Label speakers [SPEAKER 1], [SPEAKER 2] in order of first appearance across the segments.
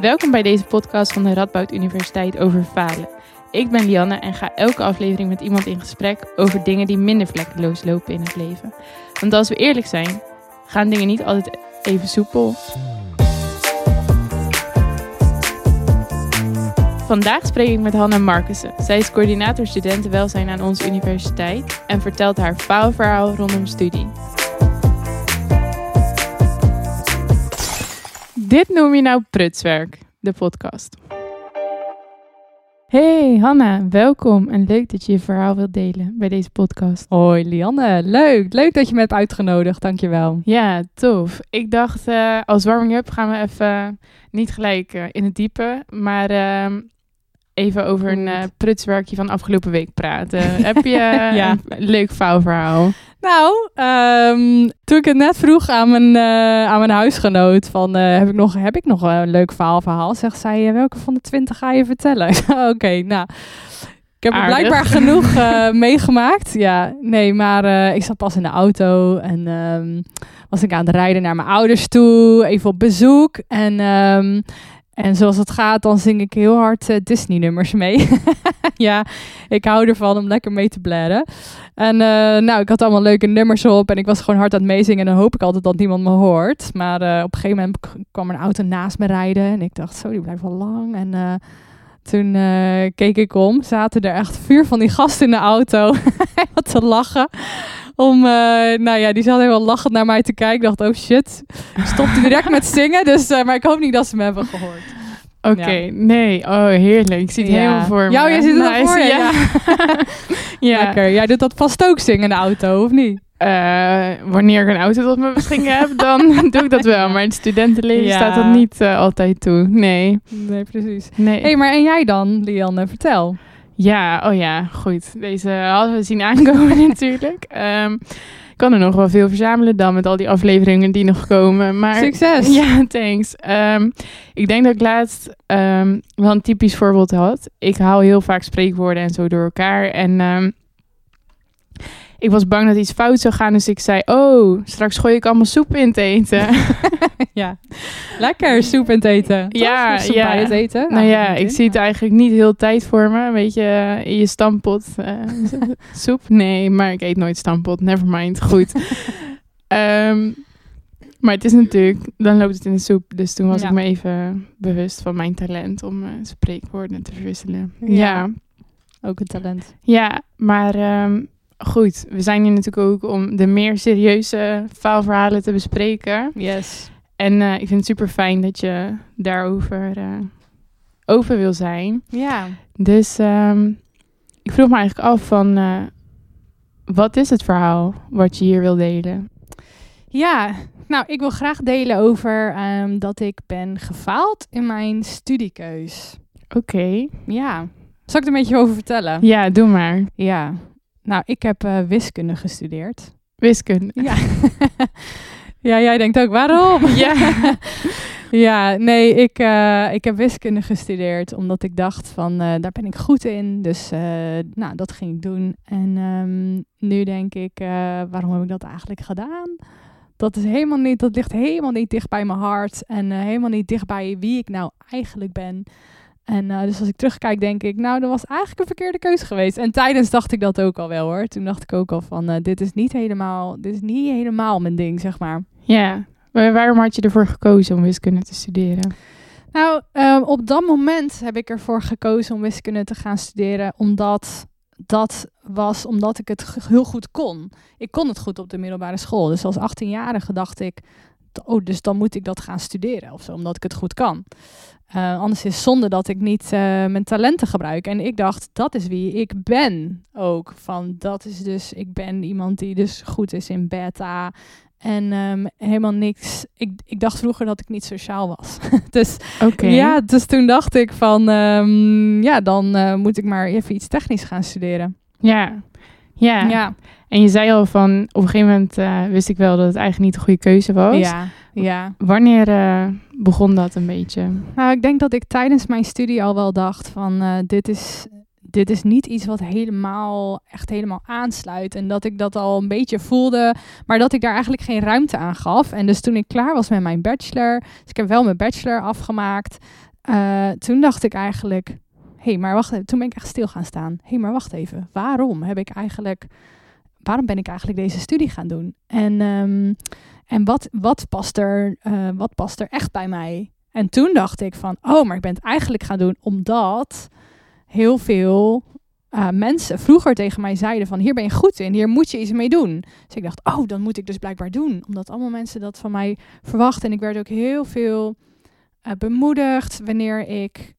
[SPEAKER 1] Welkom bij deze podcast van de Radboud Universiteit over falen. Ik ben Lianne en ga elke aflevering met iemand in gesprek over dingen die minder vlekkeloos lopen in het leven. Want als we eerlijk zijn, gaan dingen niet altijd even soepel. Vandaag spreek ik met Hanna Markussen. Zij is coördinator studentenwelzijn aan onze universiteit en vertelt haar faalverhaal rondom studie. Dit noem je nou prutswerk, de podcast. Hey Hanna, welkom en leuk dat je je verhaal wilt delen bij deze podcast.
[SPEAKER 2] Hoi Lianne, leuk. Leuk dat je me hebt uitgenodigd, dankjewel.
[SPEAKER 1] Ja, tof. Ik dacht, uh, als warming-up gaan we even niet gelijk uh, in het diepe, maar uh, even over een uh, prutswerkje van afgelopen week praten. Heb je ja. een leuk faalverhaal?
[SPEAKER 2] Nou, um, toen ik het net vroeg aan mijn, uh, aan mijn huisgenoot van uh, heb ik nog, heb ik nog een leuk faalverhaal, zegt zij welke van de twintig ga je vertellen? Oké, okay, nou. Ik heb er blijkbaar genoeg meegemaakt. Ja, nee, maar ik zat pas in de auto en um, was ik aan het rijden naar mijn ouders toe, even op bezoek. En um, en zoals het gaat, dan zing ik heel hard uh, Disney-nummers mee. ja, ik hou ervan om lekker mee te blaren. En uh, nou, ik had allemaal leuke nummers op en ik was gewoon hard aan het meezingen. En dan hoop ik altijd dat niemand me hoort. Maar uh, op een gegeven moment kwam een auto naast me rijden. En ik dacht, zo, die blijft wel lang. En toen keek ik om, zaten er echt vuur van die gasten in de auto. wat te lachen om, uh, nou ja, die zat helemaal lachend naar mij te kijken. Ik dacht, oh shit, stopte direct met zingen. Dus, uh, maar ik hoop niet dat ze me hebben gehoord.
[SPEAKER 1] Oké, okay, ja. nee. Oh, heerlijk. Ik zie het ja. helemaal voor me.
[SPEAKER 2] Ja, jij ziet het
[SPEAKER 1] nice.
[SPEAKER 2] voor je. Ja. ja. Lekker. Jij doet dat vast ook zingen in de auto, of niet?
[SPEAKER 1] Uh, wanneer ik een auto tot mijn beschikking heb, dan doe ik dat wel. Maar in het studentenleven ja. staat dat niet uh, altijd toe. Nee.
[SPEAKER 2] Nee, precies. Nee. hey, maar en jij dan, Lianne? Vertel.
[SPEAKER 1] Ja, oh ja, goed. Deze hadden we zien aankomen natuurlijk. Um, ik kan er nog wel veel verzamelen dan met al die afleveringen die nog komen. Maar,
[SPEAKER 2] Succes!
[SPEAKER 1] Ja, thanks. Um, ik denk dat ik laatst um, wel een typisch voorbeeld had. Ik haal heel vaak spreekwoorden en zo door elkaar. En ik was bang dat iets fout zou gaan, dus ik zei: Oh, straks gooi ik allemaal soep in te eten.
[SPEAKER 2] ja, lekker soep in het eten. Toch?
[SPEAKER 1] Ja,
[SPEAKER 2] soep
[SPEAKER 1] ja.
[SPEAKER 2] bij het eten.
[SPEAKER 1] Nou, nou ja, ik zie het eigenlijk niet heel tijd voor me. Weet je, in je stampot uh, soep? Nee, maar ik eet nooit stampot. Never mind. Goed. um, maar het is natuurlijk, dan loopt het in de soep. Dus toen was ja. ik me even bewust van mijn talent om uh, spreekwoorden te verwisselen. Ja. ja.
[SPEAKER 2] Ook een talent.
[SPEAKER 1] Ja, maar. Um, goed, we zijn hier natuurlijk ook om de meer serieuze faalverhalen te bespreken.
[SPEAKER 2] Yes.
[SPEAKER 1] En uh, ik vind het super fijn dat je daarover uh, over wil zijn.
[SPEAKER 2] Ja.
[SPEAKER 1] Dus um, ik vroeg me eigenlijk af van, uh, wat is het verhaal wat je hier wil delen?
[SPEAKER 2] Ja, nou, ik wil graag delen over um, dat ik ben gefaald in mijn studiekeus.
[SPEAKER 1] Oké. Okay.
[SPEAKER 2] Ja. Zal ik er een beetje over vertellen?
[SPEAKER 1] Ja, doe maar.
[SPEAKER 2] Ja. Nou, ik heb uh, wiskunde gestudeerd.
[SPEAKER 1] Wiskunde?
[SPEAKER 2] Ja. ja, jij denkt ook, waarom?
[SPEAKER 1] ja.
[SPEAKER 2] ja, nee, ik, uh, ik heb wiskunde gestudeerd omdat ik dacht van, uh, daar ben ik goed in. Dus nou, dat ging ik doen. En um, nu denk ik, waarom heb ik dat eigenlijk gedaan? Dat is helemaal niet, dat ligt helemaal niet dicht bij mijn hart. En helemaal niet dicht bij wie ik nou eigenlijk ben. En uh, dus als ik terugkijk, denk ik, nou, dat was eigenlijk een verkeerde keuze geweest. En tijdens dacht ik dat ook al wel hoor. Toen dacht ik ook al van, uh, dit is niet helemaal, dit is niet helemaal mijn ding, zeg maar.
[SPEAKER 1] Ja, maar waarom had je ervoor gekozen om wiskunde te studeren?
[SPEAKER 2] Nou, uh, op dat moment heb ik ervoor gekozen om wiskunde te gaan studeren, omdat dat was omdat ik het heel goed kon. Ik kon het goed op de middelbare school. Dus als 18-jarige dacht ik, oh, dus dan moet ik dat gaan studeren of zo, omdat ik het goed kan. Uh, anders is zonde dat ik niet uh, mijn talenten gebruik. En ik dacht, dat is wie ik ben ook. Van dat is dus, ik ben iemand die dus goed is in beta. En um, helemaal niks. Ik, ik dacht vroeger dat ik niet sociaal was. dus
[SPEAKER 1] okay.
[SPEAKER 2] ja, dus toen dacht ik van, um, ja, dan uh, moet ik maar even iets technisch gaan studeren.
[SPEAKER 1] Ja. Ja,
[SPEAKER 2] ja.
[SPEAKER 1] En je zei al van, op een gegeven moment wist ik wel dat het eigenlijk niet de goede keuze was.
[SPEAKER 2] Ja, ja.
[SPEAKER 1] Wanneer begon dat een beetje?
[SPEAKER 2] Nou, ik denk dat ik tijdens mijn studie al wel dacht van uh, dit is dit is niet iets wat helemaal, echt helemaal aansluit. En dat ik dat al een beetje voelde, maar dat ik daar eigenlijk geen ruimte aan gaf. En dus toen ik klaar was met mijn bachelor, dus ik heb wel mijn bachelor afgemaakt. eh, toen dacht ik eigenlijk, hey, maar wacht even. Toen ben ik echt stil gaan staan. Hé, hey, maar wacht even. Waarom heb ik eigenlijk, waarom ben ik eigenlijk deze studie gaan doen? En, ehm, en wat, wat, past er, eh, wat past er echt bij mij? En toen dacht ik van, oh, maar ik ben het eigenlijk gaan doen omdat heel veel uh, mensen vroeger tegen mij zeiden van hier ben je goed in, hier moet je iets mee doen. Dus ik dacht, oh, dan moet ik dus blijkbaar doen. Omdat allemaal mensen dat van mij verwachten. En ik werd ook heel veel uh, bemoedigd wanneer ik,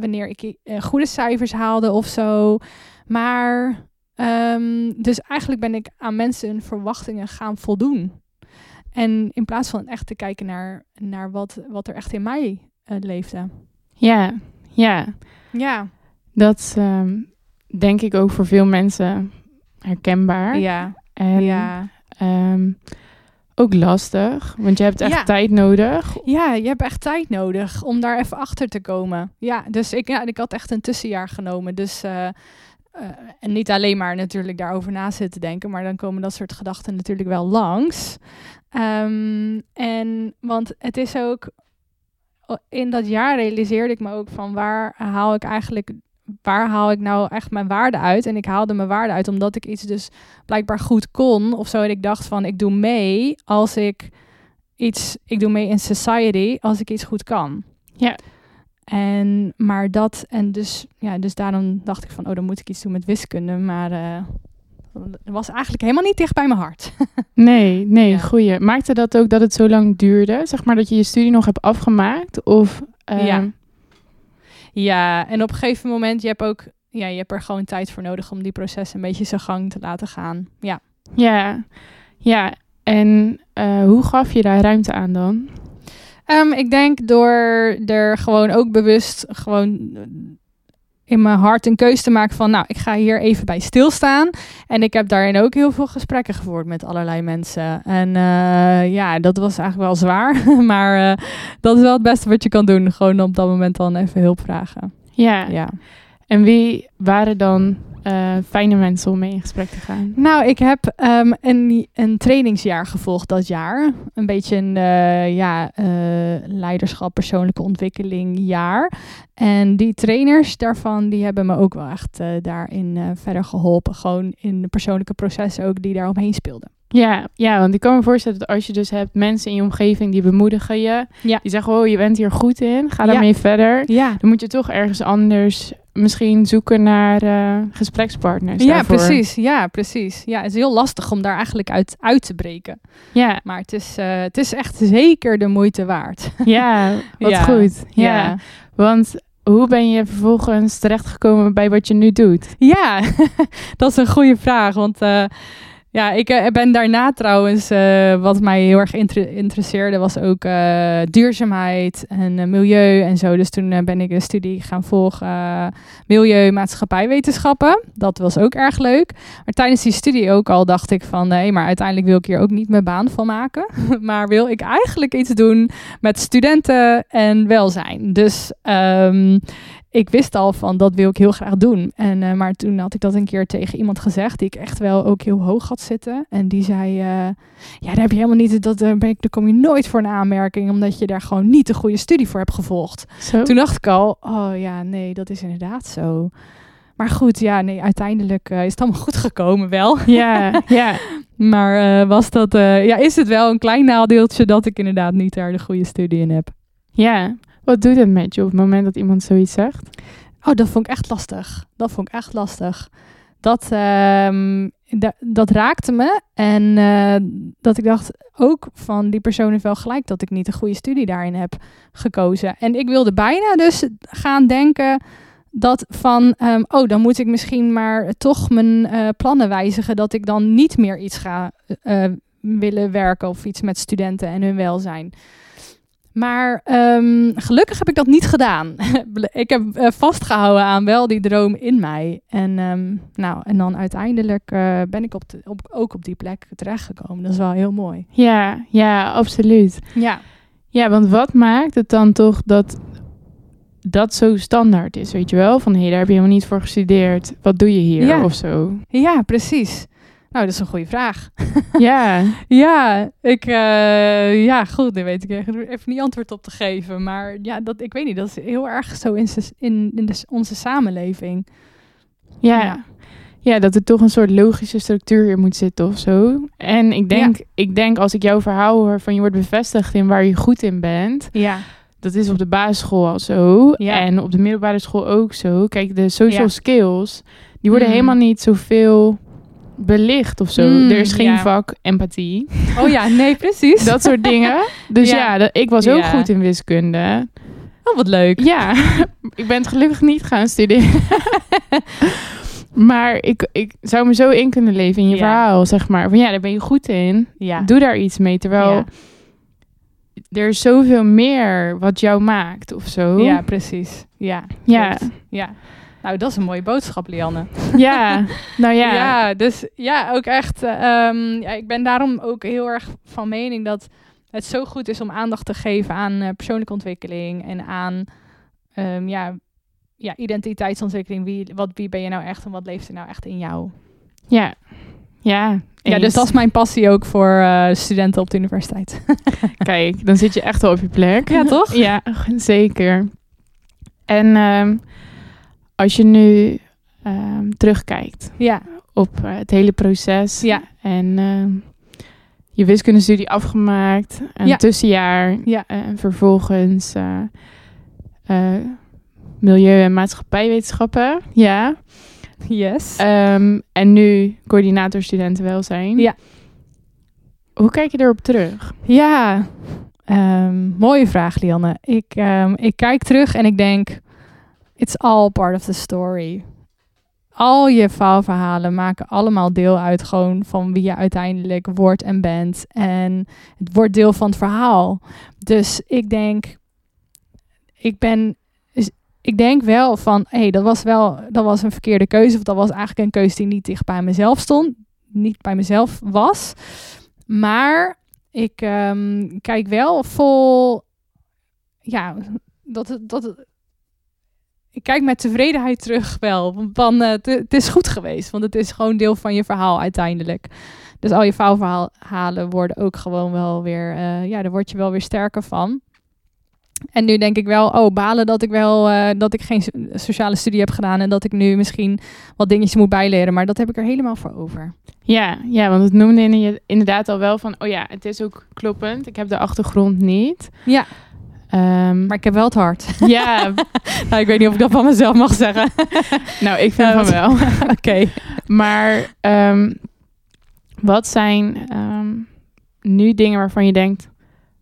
[SPEAKER 2] wanneer ik uh, goede cijfers haalde of zo. Maar um, dus eigenlijk ben ik aan mensen hun verwachtingen gaan voldoen. En in plaats van echt te kijken naar, naar wat, wat er echt in mij leefde.
[SPEAKER 1] Ja, ja.
[SPEAKER 2] Ja.
[SPEAKER 1] Dat um, denk ik ook voor veel mensen herkenbaar.
[SPEAKER 2] Ja.
[SPEAKER 1] En
[SPEAKER 2] ja.
[SPEAKER 1] Um, ook lastig, want je hebt echt
[SPEAKER 2] Ja.
[SPEAKER 1] tijd nodig.
[SPEAKER 2] Ja, je hebt echt tijd nodig om daar even achter te komen. Ja, dus ik, ja, ik had echt een tussenjaar genomen. Dus, eh, eh, en niet alleen maar natuurlijk daarover na zitten denken, maar dan komen dat soort gedachten natuurlijk wel langs. Ehm, en want het is ook, in dat jaar realiseerde ik me ook van waar haal ik eigenlijk waar haal ik nou echt mijn waarde uit? En ik haalde mijn waarde uit omdat ik iets dus blijkbaar goed kon of zo. En ik dacht van, ik doe mee als ik iets, ik doe mee in society als ik iets goed kan.
[SPEAKER 1] Ja.
[SPEAKER 2] En, maar dat, en dus, ja, dus daarom dacht ik van, oh, dan moet ik iets doen met wiskunde. Maar uh, dat was eigenlijk helemaal niet dicht bij mijn hart.
[SPEAKER 1] Nee, nee,
[SPEAKER 2] Ja.
[SPEAKER 1] goeie. Maakte dat ook dat het zo lang duurde? Zeg maar dat je je studie nog hebt afgemaakt? Of, ehm,
[SPEAKER 2] Ja. Ja, en op een gegeven moment, je hebt ook, ja, je hebt er gewoon tijd voor nodig om die proces een beetje zijn gang te laten gaan. Ja.
[SPEAKER 1] Ja, ja. En eh, hoe gaf je daar ruimte aan dan?
[SPEAKER 2] Um, ik denk door er gewoon ook bewust gewoon in mijn hart een keuze te maken van, nou, ik ga hier even bij stilstaan. En ik heb daarin ook heel veel gesprekken gevoerd met allerlei mensen. En uh, ja, dat was eigenlijk wel zwaar, maar uh, dat is wel het beste wat je kan doen. Gewoon op dat moment dan even hulp vragen.
[SPEAKER 1] Ja.
[SPEAKER 2] Ja.
[SPEAKER 1] En wie waren dan uh, fijne mensen om mee in gesprek te gaan?
[SPEAKER 2] Nou, ik heb um, een, een trainingsjaar gevolgd dat jaar. Een beetje een uh, ja, uh, leiderschap, persoonlijke ontwikkeling jaar. En die trainers daarvan, die hebben me ook wel echt daarin verder geholpen. Gewoon in de persoonlijke processen ook die daar omheen speelden.
[SPEAKER 1] Ja, ja, want ik kan me voorstellen dat als je dus hebt mensen in je omgeving die bemoedigen je.
[SPEAKER 2] Ja.
[SPEAKER 1] Die zeggen, oh, je bent hier goed in, ga daarmee
[SPEAKER 2] ja.
[SPEAKER 1] verder.
[SPEAKER 2] Ja.
[SPEAKER 1] Dan moet je toch ergens anders misschien zoeken naar uh, gesprekspartners
[SPEAKER 2] Ja,
[SPEAKER 1] daarvoor.
[SPEAKER 2] precies. Ja, precies. Ja, het is heel lastig om daar eigenlijk uit, uit te breken.
[SPEAKER 1] Ja.
[SPEAKER 2] Maar het is, uh, het is echt zeker de moeite waard.
[SPEAKER 1] Ja, wat
[SPEAKER 2] ja.
[SPEAKER 1] goed. Ja. Want hoe ben je vervolgens terechtgekomen bij wat je nu doet?
[SPEAKER 2] Ja, dat is een goede vraag. Want uh, ja, ik uh, ben daarna trouwens, uh, wat mij heel erg inter interesseerde, was ook uh, duurzaamheid en milieu en zo. Dus toen ben ik een studie gaan volgen, milieu, maatschappijwetenschappen. Dat was ook erg leuk. Maar tijdens die studie ook al dacht ik van, nee, maar uiteindelijk wil ik hier ook niet mijn baan van maken. maar wil ik eigenlijk iets doen met studenten en welzijn. Dus um, ik wist al van dat wil ik heel graag doen. En, uh, maar toen had ik dat een keer tegen iemand gezegd die ik echt wel ook heel hoog had zitten. En die zei: uh, Ja, daar heb je helemaal niet. Dat, uh, ben ik, daar kom je nooit voor een aanmerking, omdat je daar gewoon niet de goede studie voor hebt gevolgd.
[SPEAKER 1] Zo?
[SPEAKER 2] Toen dacht ik al: Oh ja, nee, dat is inderdaad zo. Maar goed, ja, nee, uiteindelijk is het allemaal goed gekomen wel.
[SPEAKER 1] Ja, ja.
[SPEAKER 2] maar was dat, ja, is het wel een klein nadeeltje dat ik inderdaad niet daar de goede studie in heb.
[SPEAKER 1] Ja, wat doet het met je op het moment dat iemand zoiets zegt?
[SPEAKER 2] Oh, dat vond ik echt lastig. Dat vond ik echt lastig. Dat, da dat raakte me. En uh, dat ik dacht ook van die persoon heeft wel gelijk dat ik niet een goede studie daarin heb gekozen. En ik wilde bijna dus gaan denken dat van, um, oh, dan moet ik misschien maar toch mijn uh, plannen wijzigen. Dat ik dan niet meer iets ga uh, willen werken of iets met studenten en hun welzijn. Maar um, gelukkig heb ik dat niet gedaan. ik heb uh, vastgehouden aan wel die droom in mij. En, um, nou, en dan uiteindelijk uh, ben ik op de, op, ook op die plek terechtgekomen. Dat is wel heel mooi.
[SPEAKER 1] Ja, ja, absoluut.
[SPEAKER 2] Ja.
[SPEAKER 1] Ja, want wat maakt het dan toch dat dat zo standaard is, weet je wel? Van, hé, hey, daar heb je helemaal niet voor gestudeerd. Wat doe je hier?
[SPEAKER 2] Ja.
[SPEAKER 1] Of zo.
[SPEAKER 2] Ja, precies. Nou, dat is een goede vraag.
[SPEAKER 1] Ja,
[SPEAKER 2] Ja, ik, eh, ja, goed, daar weet ik even niet antwoord op te geven. Maar ja, dat, ik weet niet, dat is heel erg zo in, in, in de, onze samenleving.
[SPEAKER 1] ja.
[SPEAKER 2] Ja.
[SPEAKER 1] Ja, dat er toch een soort logische structuur in moet zitten of zo. En ik denk, ik denk als ik jouw verhaal hoor van je wordt bevestigd in waar je goed in bent.
[SPEAKER 2] Ja,
[SPEAKER 1] Dat is op de basisschool al zo.
[SPEAKER 2] Ja.
[SPEAKER 1] En op de middelbare school ook zo. Kijk, de social skills, die worden
[SPEAKER 2] Mm.
[SPEAKER 1] helemaal niet zoveel belicht of zo.
[SPEAKER 2] Mm,
[SPEAKER 1] er is geen
[SPEAKER 2] ja.
[SPEAKER 1] vak empathie.
[SPEAKER 2] oh ja, nee, precies.
[SPEAKER 1] Dat soort dingen. Dus
[SPEAKER 2] Ja.
[SPEAKER 1] ja, dat, ik was ook
[SPEAKER 2] Ja.
[SPEAKER 1] goed in wiskunde.
[SPEAKER 2] Oh, wat leuk.
[SPEAKER 1] Ja, ik ben het gelukkig niet gaan studeren. maar ik, ik zou me zo in kunnen leven in je verhaal, zeg maar. Van ja, daar ben je goed in.
[SPEAKER 2] Ja.
[SPEAKER 1] Doe daar iets mee. Terwijl
[SPEAKER 2] Ja.
[SPEAKER 1] er is zoveel meer wat jou maakt of zo.
[SPEAKER 2] Ja, precies. Ja.
[SPEAKER 1] Ja.
[SPEAKER 2] Ja. Nou, dat is een mooie boodschap, Lianne.
[SPEAKER 1] Ja, nou ja.
[SPEAKER 2] Ja, dus ja, ook echt. eh, ehm, ja, ik ben daarom ook heel erg van mening dat het zo goed is om aandacht te geven aan eh, persoonlijke ontwikkeling en aan ehm, ja, ja, identiteitsontwikkeling. Wie, wat, wie ben je nou echt en wat leeft er nou echt in jou?
[SPEAKER 1] Ja. Ja,
[SPEAKER 2] Ja, dus dat is mijn passie ook voor eh, studenten op de universiteit.
[SPEAKER 1] Kijk, dan zit je echt wel op je plek.
[SPEAKER 2] Ja, toch?
[SPEAKER 1] Ja, zeker. En ehm, als je nu ehm, terugkijkt
[SPEAKER 2] ja,
[SPEAKER 1] op eh, het hele proces
[SPEAKER 2] ja,
[SPEAKER 1] en ehm, je wiskundestudie afgemaakt, een
[SPEAKER 2] Ja.
[SPEAKER 1] tussenjaar
[SPEAKER 2] ja,
[SPEAKER 1] en vervolgens eh, eh, milieu- en maatschappijwetenschappen, ja.
[SPEAKER 2] yes.
[SPEAKER 1] Ehm, en nu coördinator studentenwelzijn.
[SPEAKER 2] Ja.
[SPEAKER 1] Hoe kijk je erop terug?
[SPEAKER 2] Ja, mooie vraag, Lianne. Ik, ik kijk terug en ik denk, it's all part of the story. Al je faalverhalen maken allemaal deel uit gewoon van wie je uiteindelijk wordt en bent. En het wordt deel van het verhaal. Dus ik denk, ik ben, ik denk wel van, hé, hey, dat was wel, dat was een verkeerde keuze. Of dat was eigenlijk een keuze die niet dicht bij mezelf stond. Niet bij mezelf was. Maar ik ehm, kijk wel vol. Ja, dat. Dat ik kijk met tevredenheid terug wel. Van, eh, het- is goed geweest. Want het is gewoon deel van je verhaal uiteindelijk. Dus al je faalverhalen worden ook gewoon wel weer... eh, ja, daar word je wel weer sterker van. En nu denk ik wel, oh, balen dat ik wel... eh, dat ik geen so- sociale studie heb gedaan... en dat ik nu misschien wat dingetjes moet bijleren. Maar dat heb ik er helemaal voor over.
[SPEAKER 1] Ja, ja, want het noemde je inderdaad al wel van, oh ja, het is ook kloppend. Ik heb de achtergrond niet.
[SPEAKER 2] Ja.
[SPEAKER 1] Ehm,
[SPEAKER 2] Maar ik heb wel het hart.
[SPEAKER 1] ja,
[SPEAKER 2] Nou, ik weet niet of ik dat van mezelf mag zeggen.
[SPEAKER 1] nou, ik vind
[SPEAKER 2] Ja,
[SPEAKER 1] van wel.
[SPEAKER 2] Oké.
[SPEAKER 1] Maar ehm, wat zijn ehm, nu dingen waarvan je denkt,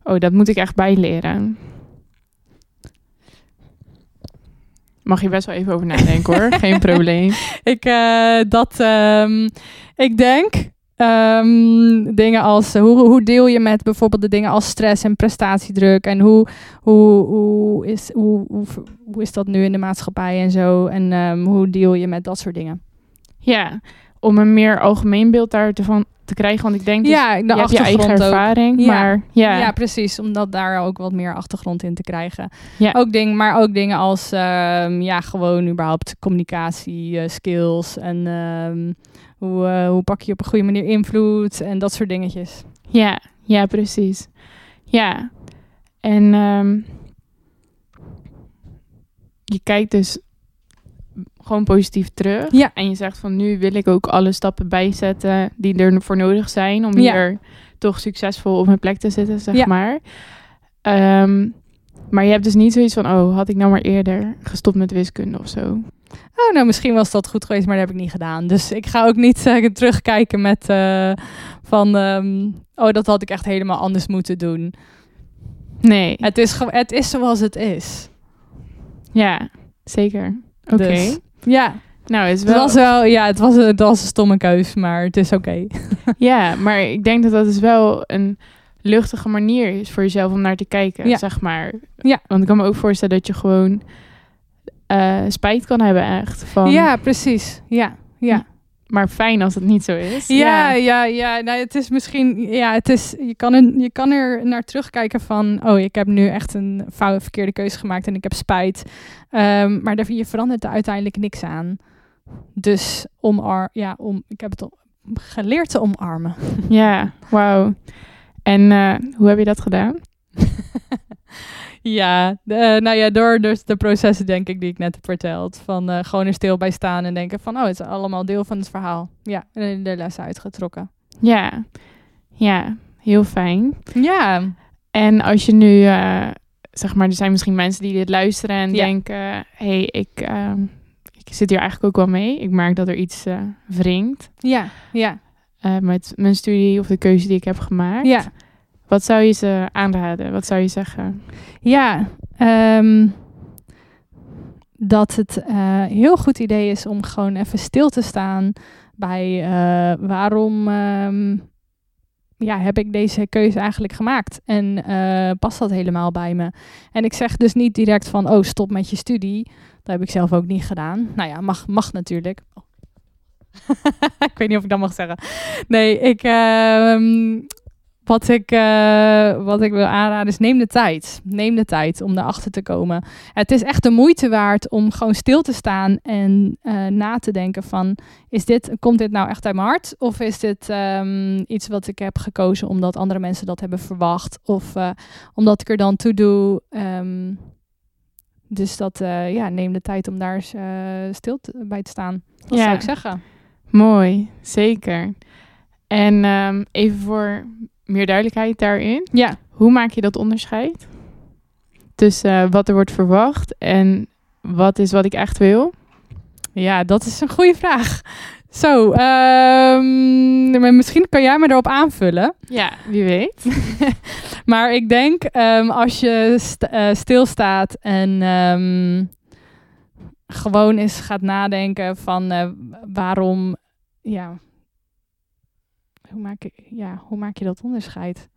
[SPEAKER 1] oh, dat moet ik echt bijleren? Mag je best wel even over nadenken hoor, geen probleem.
[SPEAKER 2] Ik, eh, dat, ik denk ehm, dingen als eh, hoe, hoe deel je met bijvoorbeeld de dingen als stress en prestatiedruk en hoe, hoe, hoe, is, hoe, hoe, hoe is dat nu in de maatschappij en zo en ehm, hoe deel je met dat soort dingen.
[SPEAKER 1] Ja, om een meer algemeen beeld daarvan te krijgen, want ik denk dus,
[SPEAKER 2] ja, de
[SPEAKER 1] je hebt je eigen ervaring,
[SPEAKER 2] Ja.
[SPEAKER 1] maar ja,
[SPEAKER 2] Ja. precies. Om dat daar ook wat meer achtergrond in te krijgen.
[SPEAKER 1] Ja.
[SPEAKER 2] Ook ding, maar ook dingen als ehm, ja, gewoon überhaupt communicatie, eh, skills en hoe, eh, hoe pak je op een goede manier invloed en dat soort dingetjes.
[SPEAKER 1] Ja, ja, precies. Ja. En ehm, je kijkt dus gewoon positief terug.
[SPEAKER 2] Ja.
[SPEAKER 1] En je zegt van nu wil ik ook alle stappen bijzetten die er voor nodig zijn om
[SPEAKER 2] Ja.
[SPEAKER 1] hier toch succesvol op mijn plek te zitten, zeg
[SPEAKER 2] Ja.
[SPEAKER 1] maar. Ehm, maar je hebt dus niet zoiets van, oh, had ik nou maar eerder gestopt met wiskunde of zo.
[SPEAKER 2] Oh, nou, misschien was dat goed geweest, maar dat heb ik niet gedaan. Dus ik ga ook niet eh, terugkijken met eh, van, ehm, oh, dat had ik echt helemaal anders moeten doen.
[SPEAKER 1] Nee.
[SPEAKER 2] Het is, het is zoals het is.
[SPEAKER 1] Ja, zeker. Oké.
[SPEAKER 2] Dus, ja,
[SPEAKER 1] Nou, het is
[SPEAKER 2] het
[SPEAKER 1] wel...
[SPEAKER 2] was wel, ja, het was, het was een stomme keus, maar het is oké.
[SPEAKER 1] Ja, maar ik denk dat dat dus wel een luchtige manier is voor jezelf om naar te kijken,
[SPEAKER 2] Ja.
[SPEAKER 1] zeg maar.
[SPEAKER 2] Ja.
[SPEAKER 1] Want ik kan me ook voorstellen dat je gewoon eh, spijt kan hebben echt. Van,
[SPEAKER 2] Ja, precies. Ja, ja.
[SPEAKER 1] Maar fijn als het niet zo is.
[SPEAKER 2] Ja, ja, ja. Nou, het is misschien, ja, het is, je kan, er, je kan er naar terugkijken van, oh, ik heb nu echt een fout, verkeerde keuze gemaakt en ik heb spijt. Ehm, maar daar, je verandert er uiteindelijk niks aan. Dus omarm, ja, om, ik heb het geleerd te omarmen.
[SPEAKER 1] Ja, wauw. En eh, hoe heb je dat gedaan?
[SPEAKER 2] Ja, de, eh, nou ja, door dus de processen denk ik die ik net heb verteld. Van eh, gewoon er stil bij staan en denken van, oh, het is allemaal deel van het verhaal. Ja, en de lessen uitgetrokken.
[SPEAKER 1] Ja, ja, heel fijn.
[SPEAKER 2] Ja,
[SPEAKER 1] En als je nu, zeg maar, er zijn misschien mensen die dit luisteren en
[SPEAKER 2] Ja.
[SPEAKER 1] denken: hé, hey, ik, ehm, ik zit hier eigenlijk ook wel mee. Ik merk dat er iets wringt
[SPEAKER 2] ja, ja,
[SPEAKER 1] eh, met mijn studie of de keuze die ik heb gemaakt.
[SPEAKER 2] ja.
[SPEAKER 1] Wat zou je ze aanraden? Wat zou je zeggen?
[SPEAKER 2] Ja, ehm, dat het eh heel goed idee is om gewoon even stil te staan bij eh, waarom ehm, ja, heb ik deze keuze eigenlijk gemaakt en past dat helemaal bij me? En ik zeg dus niet direct van, oh stop met je studie. Dat heb ik zelf ook niet gedaan. Nou ja, mag, mag natuurlijk. ik weet niet of ik dat mag zeggen. Nee, ik, ehm, wat, ik, eh, wat ik wil aanraden is neem de tijd. Neem de tijd om erachter te komen. Het is echt de moeite waard om gewoon stil te staan en eh, na te denken van... Is dit, komt dit nou echt uit mijn hart? Of is dit ehm, iets wat ik heb gekozen omdat andere mensen dat hebben verwacht? Of eh, omdat ik er dan toe doe... ehm, dus dat, ja, neem de tijd om daar stil te- bij te staan. Dat
[SPEAKER 1] Ja.
[SPEAKER 2] zou ik zeggen.
[SPEAKER 1] Mooi, zeker. En ehm, even voor meer duidelijkheid daarin.
[SPEAKER 2] Ja.
[SPEAKER 1] Hoe maak je dat onderscheid? Tussen eh, wat er wordt verwacht en wat is wat ik echt wil?
[SPEAKER 2] Ja, dat is een goede vraag. Zo, ehm, misschien kan jij me erop aanvullen.
[SPEAKER 1] Ja, wie weet.
[SPEAKER 2] Maar ik denk, ehm, als je st eh, stilstaat en gewoon eens gaat nadenken van eh, waarom, ja hoe, maak ik, ja, hoe maak je dat onderscheid?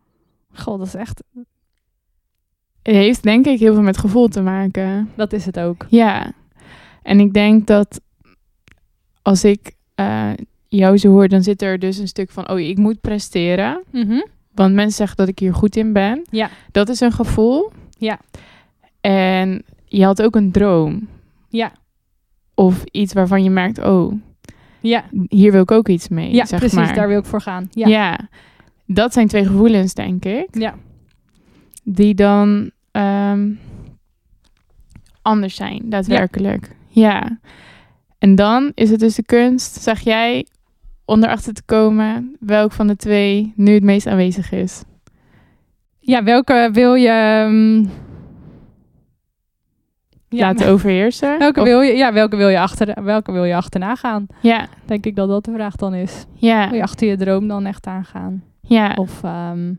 [SPEAKER 2] God, dat is echt,
[SPEAKER 1] Het heeft denk ik heel veel met gevoel te maken.
[SPEAKER 2] dat is het ook.
[SPEAKER 1] Ja. En ik denk dat als ik eh, jou zo hoor, dan zit er dus een stuk van, oh, ik moet presteren. Want mensen zeggen dat ik hier goed in ben.
[SPEAKER 2] Ja.
[SPEAKER 1] Dat is een gevoel.
[SPEAKER 2] Ja.
[SPEAKER 1] En je had ook een droom.
[SPEAKER 2] Ja.
[SPEAKER 1] Of iets waarvan je merkt, oh,
[SPEAKER 2] Ja,
[SPEAKER 1] hier wil ik ook iets mee.
[SPEAKER 2] ja
[SPEAKER 1] zeg
[SPEAKER 2] precies,
[SPEAKER 1] maar.
[SPEAKER 2] daar wil ik voor gaan.
[SPEAKER 1] Ja.
[SPEAKER 2] Ja,
[SPEAKER 1] dat zijn twee gevoelens, denk ik.
[SPEAKER 2] ja.
[SPEAKER 1] Die dan ehm, anders zijn, daadwerkelijk. Ja. En dan is het dus de kunst, zeg jij, om erachter te komen welk van de twee nu het meest aanwezig is.
[SPEAKER 2] ja welke wil je... ehm, ja,
[SPEAKER 1] Laten overheersen.
[SPEAKER 2] Welke
[SPEAKER 1] Of-
[SPEAKER 2] wil je, ja, welke wil je, achter, welke wil je achterna gaan?
[SPEAKER 1] Ja,
[SPEAKER 2] Denk ik dat dat de vraag dan is.
[SPEAKER 1] ja,
[SPEAKER 2] Wil je achter je droom dan echt aangaan?
[SPEAKER 1] ja.
[SPEAKER 2] Of, ehm,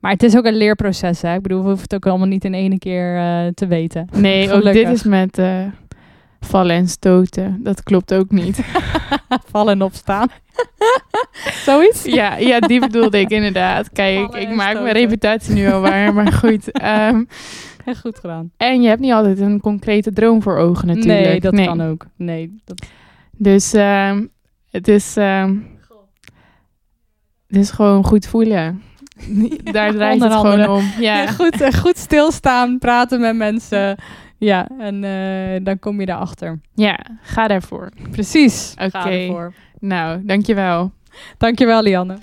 [SPEAKER 2] Maar het is ook een leerproces, hè? Ik bedoel, we hoeven het ook allemaal niet in één keer eh, te weten.
[SPEAKER 1] Nee, ook dit is met eh, vallen en stoten. Dat klopt ook niet.
[SPEAKER 2] Vallen en opstaan. Zoiets?
[SPEAKER 1] ja, ja, die bedoelde ik inderdaad. Kijk,
[SPEAKER 2] Vallen
[SPEAKER 1] ik maak mijn reputatie nu al waar, maar goed. ehm,
[SPEAKER 2] Echt goed gedaan.
[SPEAKER 1] en je hebt niet altijd een concrete droom voor ogen natuurlijk.
[SPEAKER 2] Nee, dat kan ook. Nee, dat...
[SPEAKER 1] Dus ehm, het is... ehm, het is gewoon goed voelen. Daar draait het gewoon om. Ja,
[SPEAKER 2] Goed, eh, goed stilstaan, praten met mensen. Ja, en eh, dan kom je daarachter.
[SPEAKER 1] ja ga daarvoor.
[SPEAKER 2] Precies.
[SPEAKER 1] Oké.
[SPEAKER 2] Ervoor.
[SPEAKER 1] Nou, dankjewel.
[SPEAKER 2] Dankjewel, Lianne.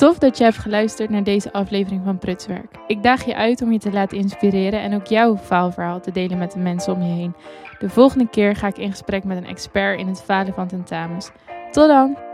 [SPEAKER 1] Tof dat je hebt geluisterd naar deze aflevering van Prutswerk. Ik daag je uit om je te laten inspireren en ook jouw faalverhaal te delen met de mensen om je heen. De volgende keer ga ik in gesprek met een expert in het falen van tentamens. Tot dan!